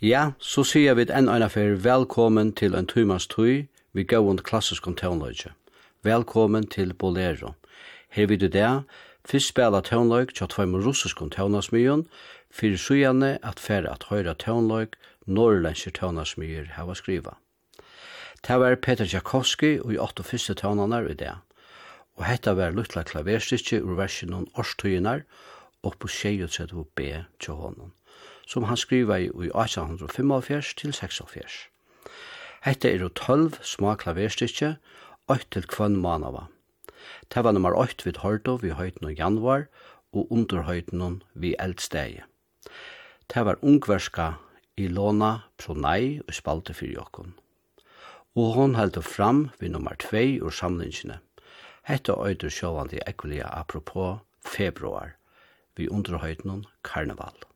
Ja, så sier vi enn ein affær velkommen til en tumas tøy vi gauund klassisk tøvnløyge. Velkommen til Bolero. Her vidu det, fyrst spela tøvnløyg tja tvaim russisk tøvnasmyun, fyrir sujane at fer at høyra tøvnløyg norrlenskir tøvnasmyur hava skriva. Det var Peter Tchaikovsky og i åtte fyrste tøvnanar i det, og hetta var luttla klaverstykje ur versin om årstøyinar og på 26b til honom som han skriva i 1845 til 46. Hette er jo 12 små klaverstykje, 8 til kvann manava. Det var nummer 8 vid Hordo vid høyten og januar, og under høyten vid eldstegi. Det var ungverska Ilona Pronai og spalte fyrir jokken. Og hon heldur fram vid nummer 2 ur samlingene. Hette øyder sjåvandi ekvelia apropos februar, vid underhøyden karneval.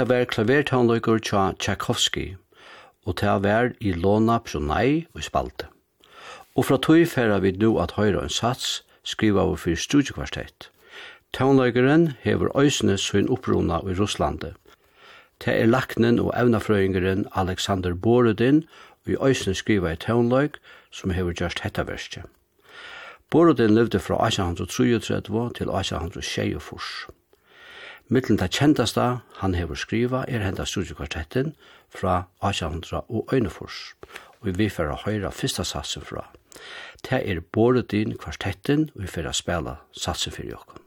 Hetta var klavertónleikur tja Tchaikovsky, og ta var i Lona Pjonai og spalte. Og fra tog færa vi nu at høyra en sats, skriva vi fyrir studiekvartett. Tånløygeren hever òsne sin opprona i Russlande. Det er laknen og evnafrøyngeren Alexander Borodin og i skriva i tånløyg som hever gjørst hetta verskje. Borodin levde fra 1833 til 1864. Mittlen ta kjentasta han hever skriva er henda studiekvartetten fra 1800 og Øynefors, og vi får høyra fyrsta satsen fra. Det er både din kvartetten, og vi får spela satsen for jokken.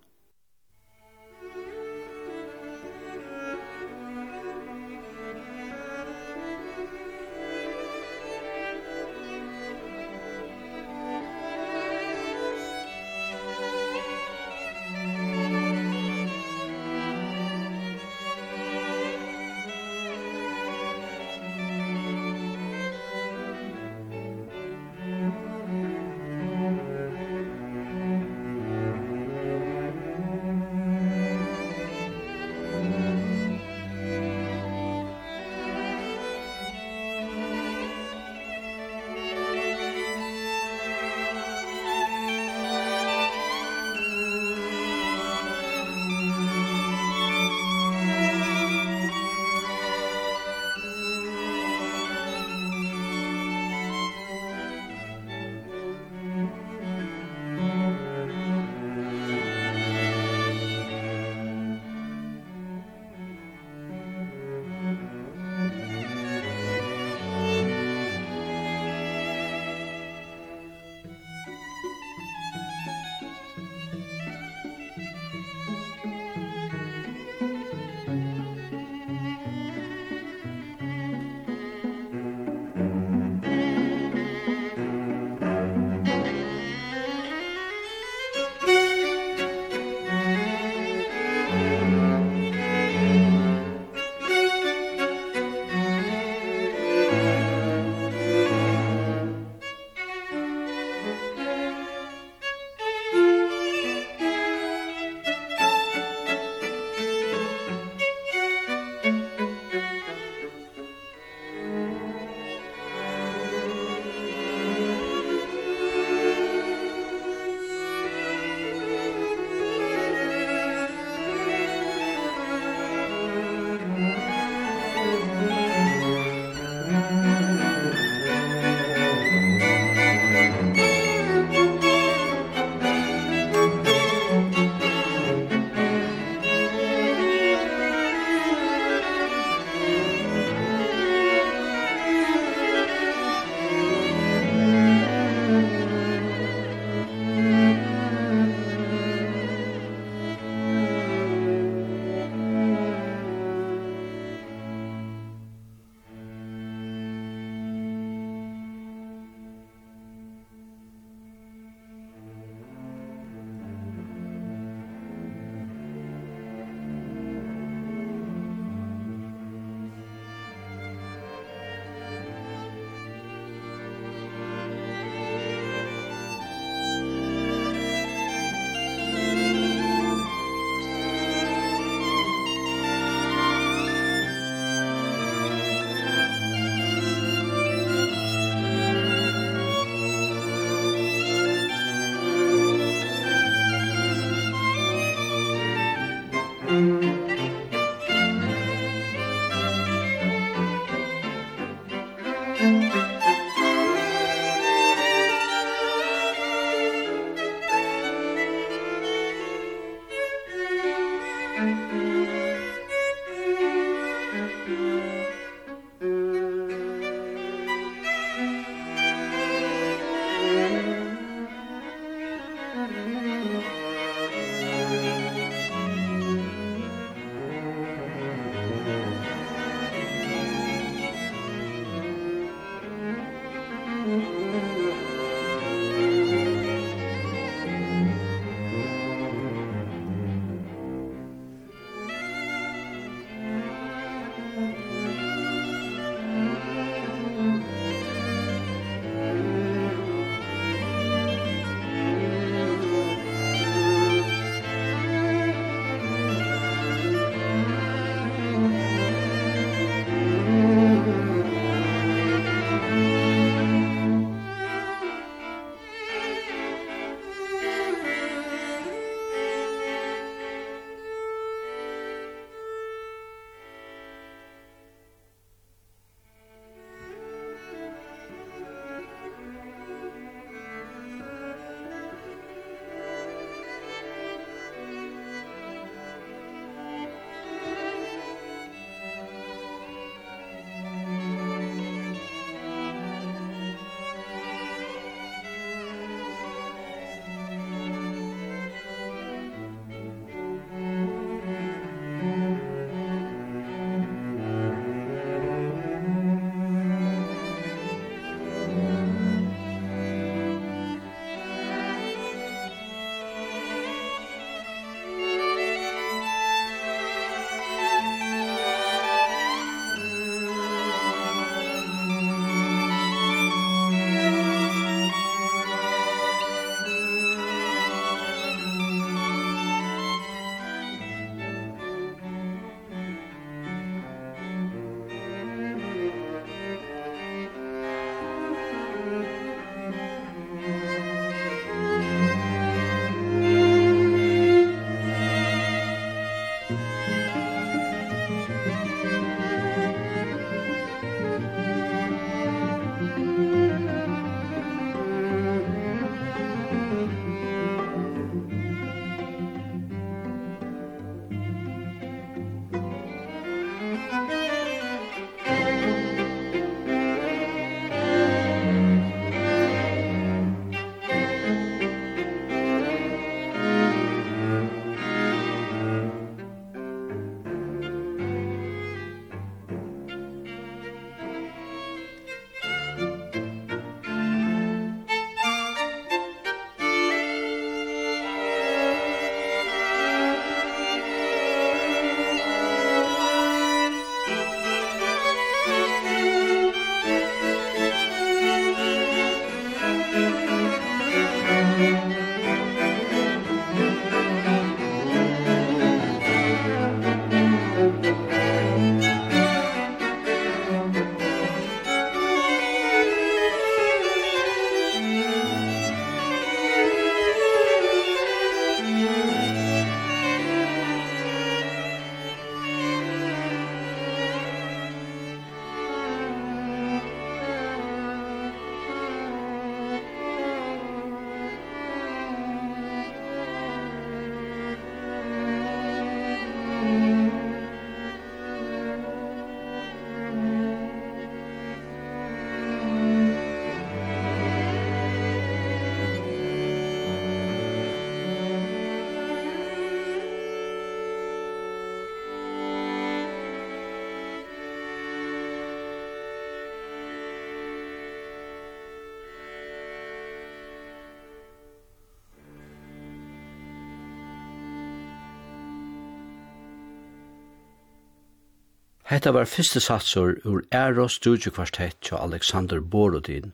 Hetta var fyrste satsur ur Eros studiekvartett til Alexander Borodin,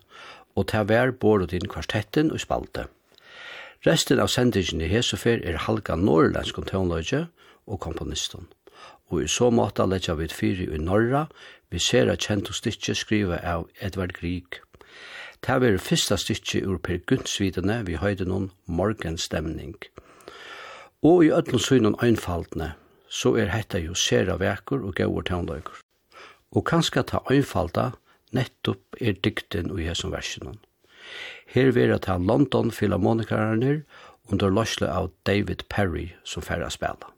og til hver Borodin kvartetten og spalte. Resten av sendingen i Hesefer er halga norrlensk kontonløyge og komponisten. Og i så måte letja vi fyri i Norra, vi ser at kjent og stitje skriva av Edvard Grieg. Det var fyrsta stitje ur Per Gunnsvidene vi høyde noen morgenstemning. Og i ødlundsynun einfaldne, så er hetta jo sera vekur og gauur tåndøyker. Og kanska ta einfalda nettopp er dikten og hesson versen. Her vera ta London Philharmonikarner under løsle av David Perry som færre spela.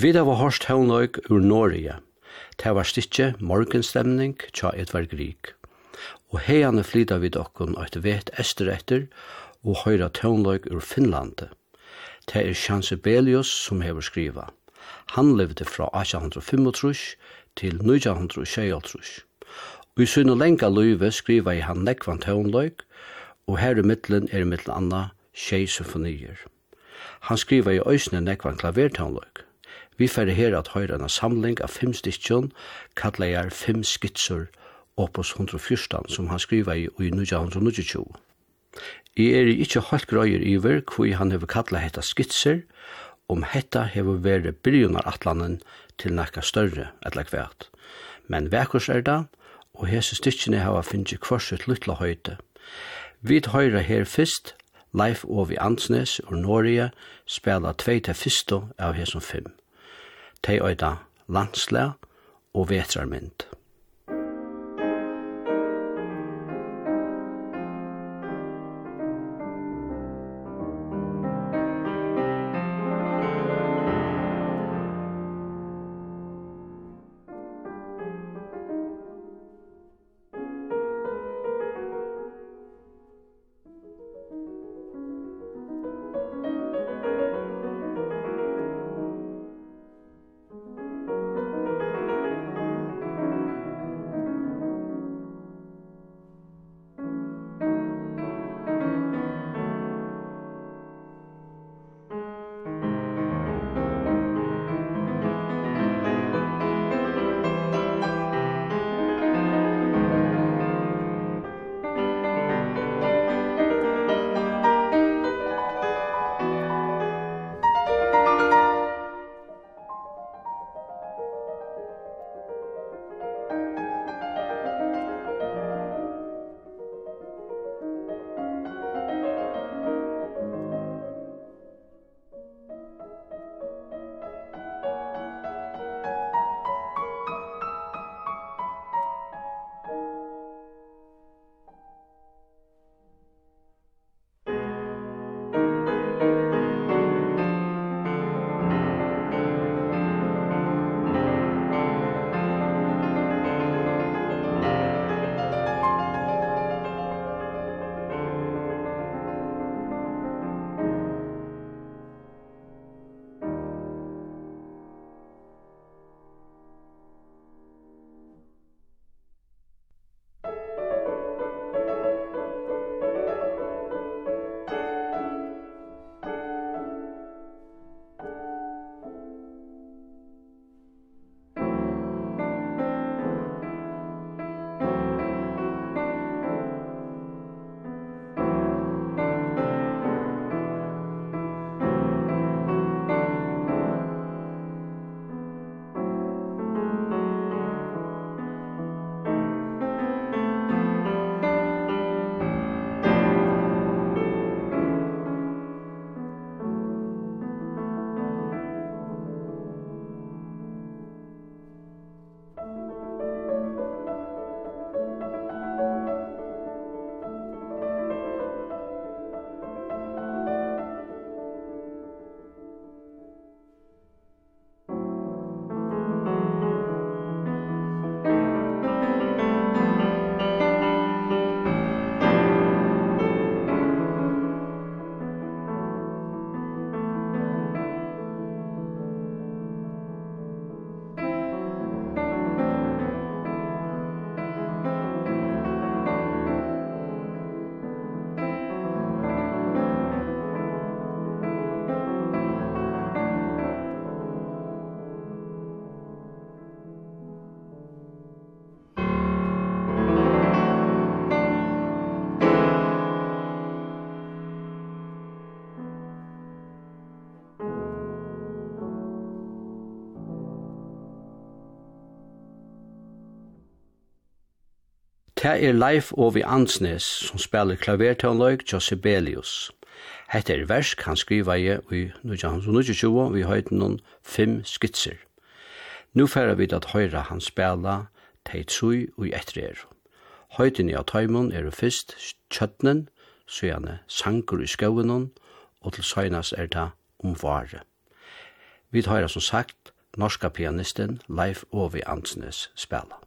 Vi da var hørst hevnøyk ur Norge. Det var stikke morgenstemning tja Edvard Grieg. Og heiane flyta vi dokkun og et vet ester etter og høyra tøvnløyk ur Finland. Det er Sjanse Belius som hever skriva. Han levde fra 1835 til 1926. Og i sunn lenga løyve skriva i han nekvan tøvnløyk, og her i middelen er i middelen anna tjei symfonier. Han skriva i òsne nekvan klavertøvnløyk. Vi færre her at høyre en samling av fem stikkjon, kallet jeg fem skitser, opus 114, som han skriver i, i 1922. Jeg er ikke helt grøyer iver hvor han hever kallet hetta skitser, om hetta hever vært byrjunar atlanen til nekka større eller kvært. Men vekkurs er det, og hese stikkene hava finnje kvarset lytla høyte. Vi høyre her fyrst, Leif Ovi Ansnes og Norge spela tvei til fyrsto av hesson fem tei øyda landslag og vetrarmynd. Det er Leif Ovi Ansnes som spiller klavertønløyk til Sibelius. Hette er versk han skriva i i 1920 vi høyden noen fem skitser. Nå færa vi at høyre han spela Teitsui og i etter er. Høyden i Ataimon er fyrst kjøttnen, så gjerne sanker i skaunen, og til søgnas er det omvare. Vi høyre som sagt norska pianisten Leif Ovi Ansnes spela.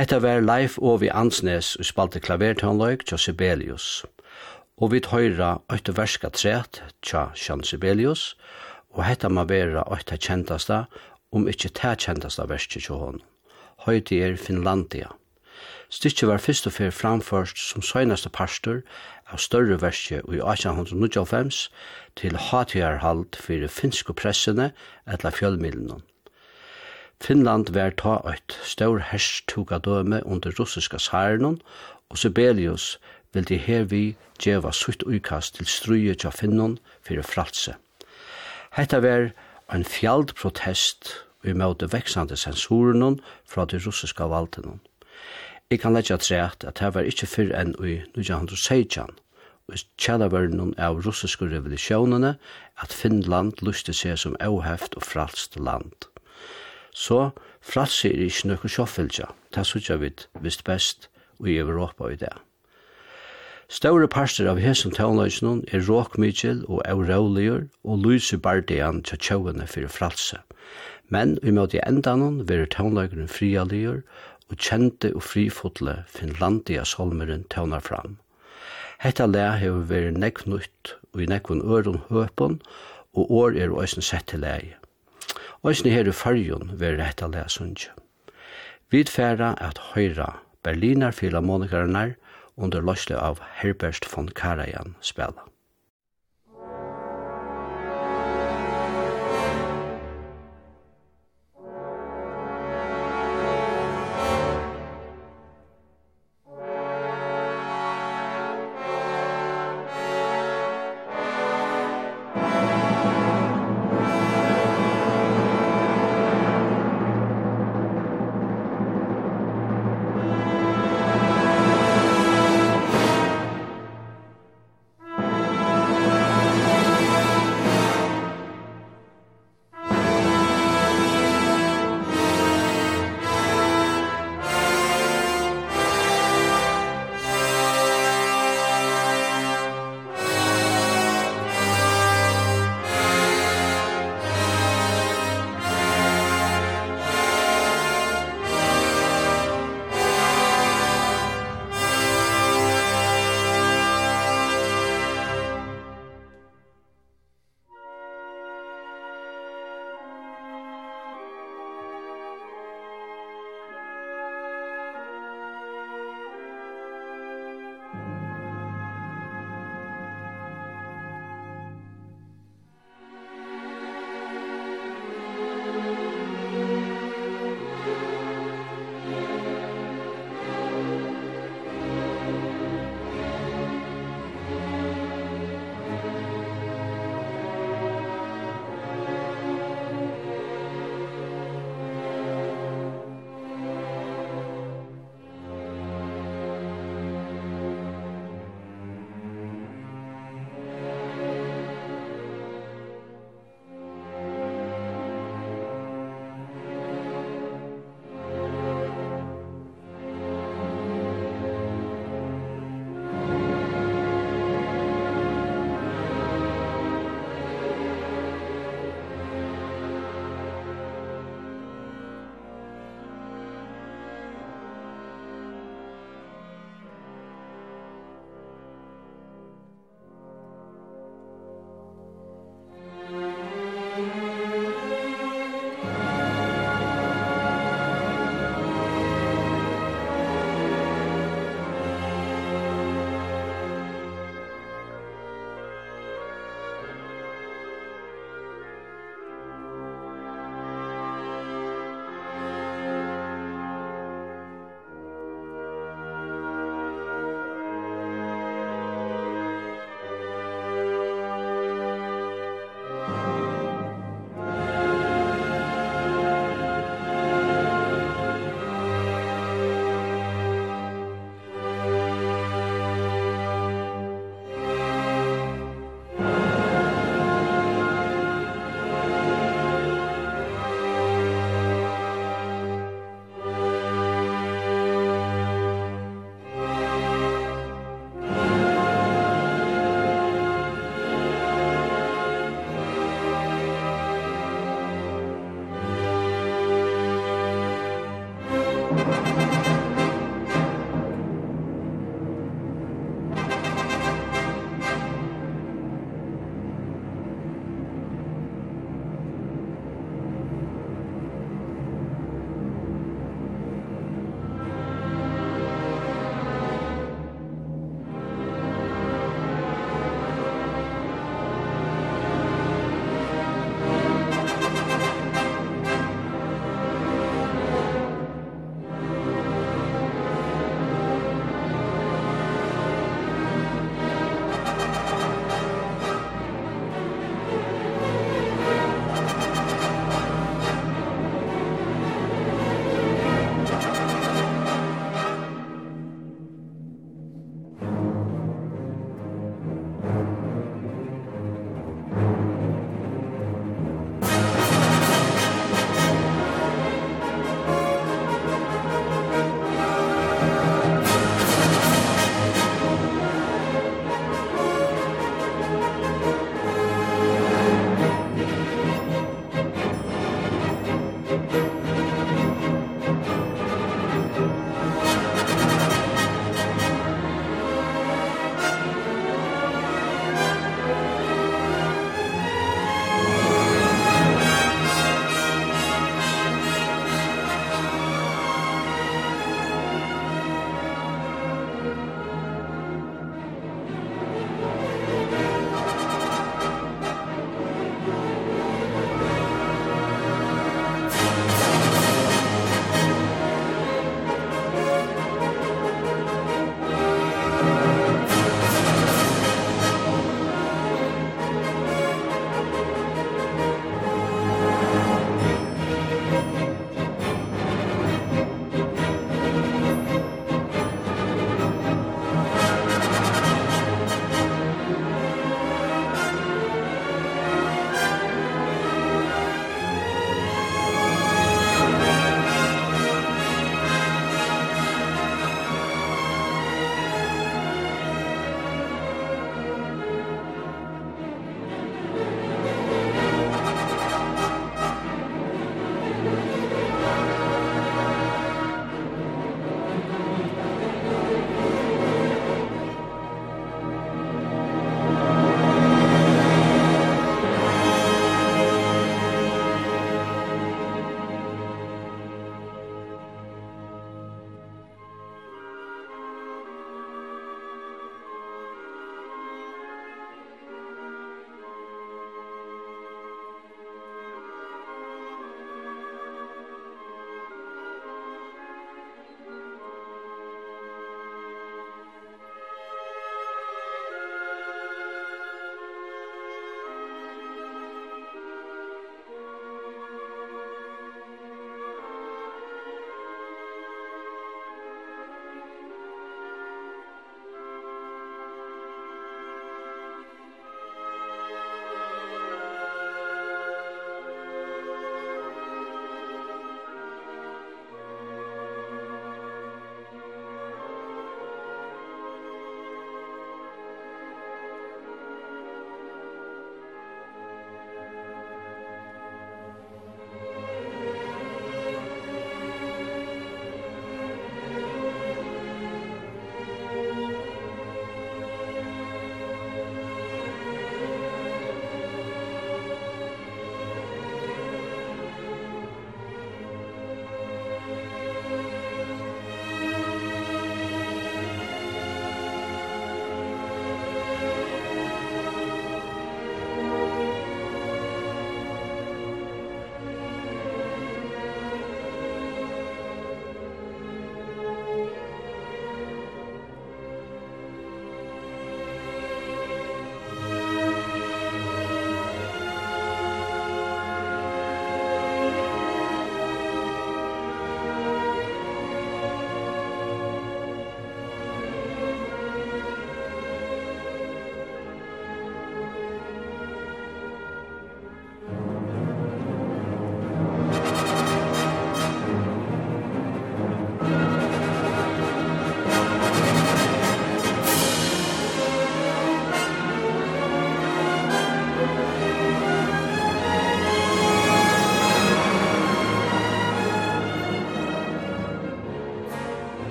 Hetta var Leif Ovi Ansnes og spalte klavertønløyk til Sibelius. Og vi tøyra øyte verska træt til Sjan Sibelius, og hetta ma vera øyte kjentasta, om ikkje ta kjentasta verski til hon. Høyti er Finlandia. Stykket var fyrst og fyrir framførst som søgnaste pastor av større verset i 1895 til hatierhald fyrir finsko pressene etla fjölmiddelnum. Finland var ta eit stor herstuga døme under russiska særenon, og Sibelius vil de hervi djeva sutt uikast til struje tja finnon fyrir fralse. Hetta var ein fjald protest vi møte veksande sensorenon fra de russiska valdenon. Jeg kan leggja trett at det var ikkje fyrr enn i 1916, og i av russiske revolusjonene, at Finland lustet seg som auheft og fralst land så fralse er ikke noe sjåfylgja, det sutja vid vist best og i Europa i det. Større parster av hesen tøvnløysnun er råkmykjel og eurauligur og lyse bardian til tjøvene for fralse. Men vi måtte i endanon være tøvnløygren frialigur og kjente og frifotle Finlandia solmeren tøvnar fram. Hetta le hefur verið nekk nutt og i nekkun ørum høpun og år er òsne sett til lei og eisne her i fargen vil rette lesunge. Vi tfæra at høyra Berliner Philharmonikarenar under løsle av Herbert von Karajan spela.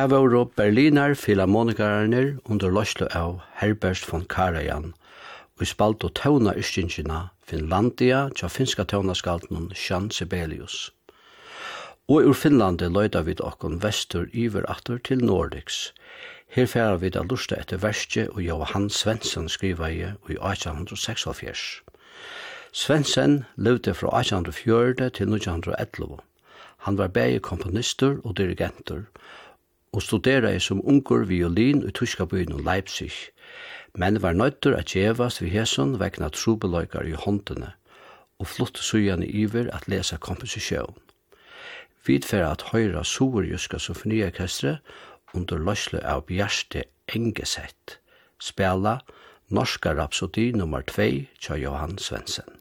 Her var Berliner Philharmonikarerne under løslo av Herbert von Karajan, og spalt og tøvna ystingina Finlandia tja finska tøvnaskaldnum Sjan Sibelius. Og ur Finlandi løyda vid okkon vestur iver atur til Nordics. Her færa vid a lusta etter verste og Johan Svensson skriva i i 1846. Svensson levde fra 1804 til 1911. Han var bæg komponister og dirigenter, og studeraði som ungur violin i tyska byen Leipzig, men var nøytter at djevast vi hesson vegna trubeløykar i håndene, og flott sujane iver at lesa komposisjon. Vidfæra at høyra Soverjuska symfoniorkestre under løsle av Bjarte Engesett, spela Norska Rhapsody nummer 2 tja Johan Svensen.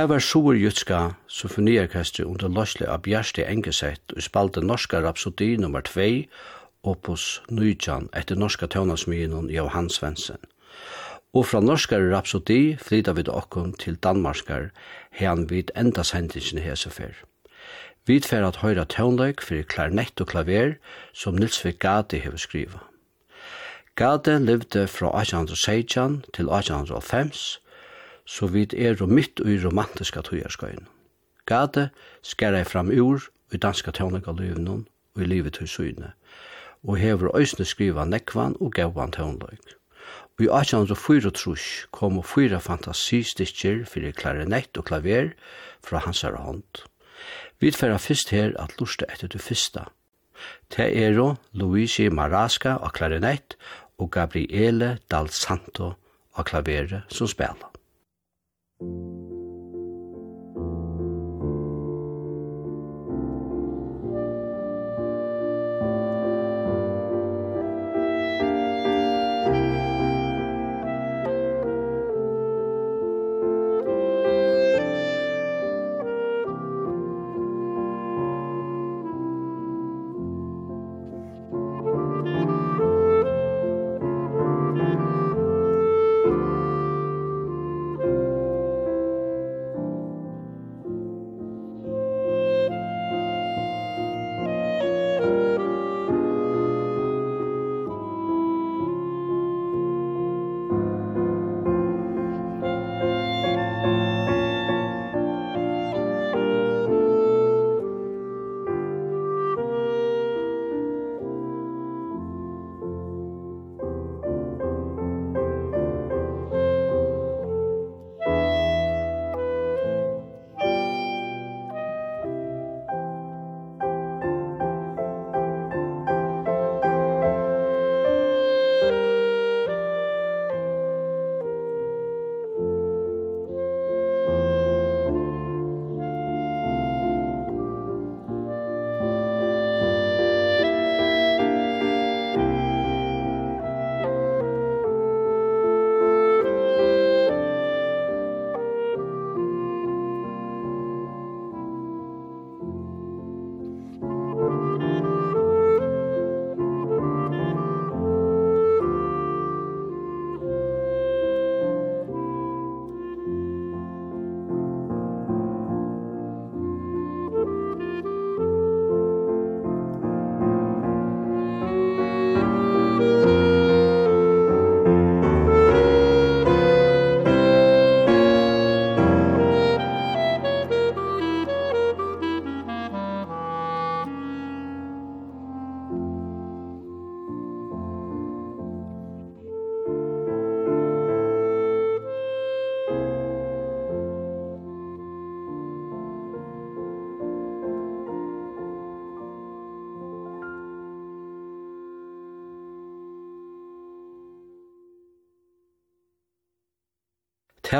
Det var Suverjutska symfoniorkestret under løsle av Bjerste Engesett og spalte norska rapsodi nummer 2, opus Nujjan, etter norska tøvnadsmyen av Hans Svensson. Og fra norska rapsodi flytta vi okkom til danmarskar hen vid enda sendingen hesefer. Vi tver at høyra tøvnløyk fyrir klarnett og klaver som Nils Vigati hever skriva. Gade levde fra 1816 til 1850, så vit er og mitt i romantiska tøyerskøyen. Gade skar jeg fram ur i danska tøvnlegaløyvnen og i livet tøysøyene, og hever øysene skriva nekvan og gauvan tøvnløyk. Og i 1804 kom fyra fantasistikker fyrir klarinett og klaver fra hans herre hånd. Vi tverra fyrst her at lusta etter det fyrsta. Te ero Luigi Marasca og klarinett og Gabriele Dal Santo og klavere som spela. Thank you.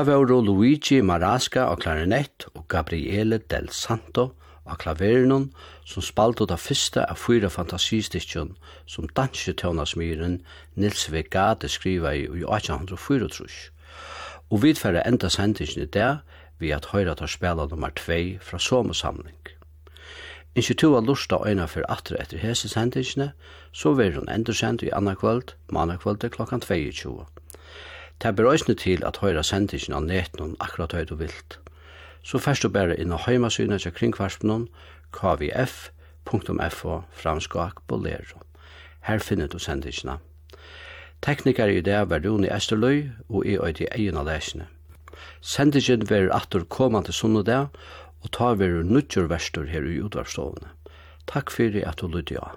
Det var Luigi Marasca og klarinett og Gabriele del Santo av klaverinon som spalte det første av fyra fantasistikken som dansetøvnasmyren Nils Vegade skriva i 1804. Og vi færre enda sendingen i det vi at høyre tar spela nummer 2 fra sommersamling. Ikke to av lusta øyne for atre etter hese sendingene, så vil hun enda sendt i anna kvöld, manna kvöld klokkan 22. Det ber òsne til at høyra sendingen av netnum akkurat høyt og vilt. Så først og bare inn á heimasyna til kringkvarpnum kvf.fo framskak bolero. Her finner du sendingina. Teknikar i det var Rune Esterløy og i øyde egin av lesene. Sendingen var atur komande der og ta ver nutjur verstur her i utvarstående. Takk fyrir at du lydde av.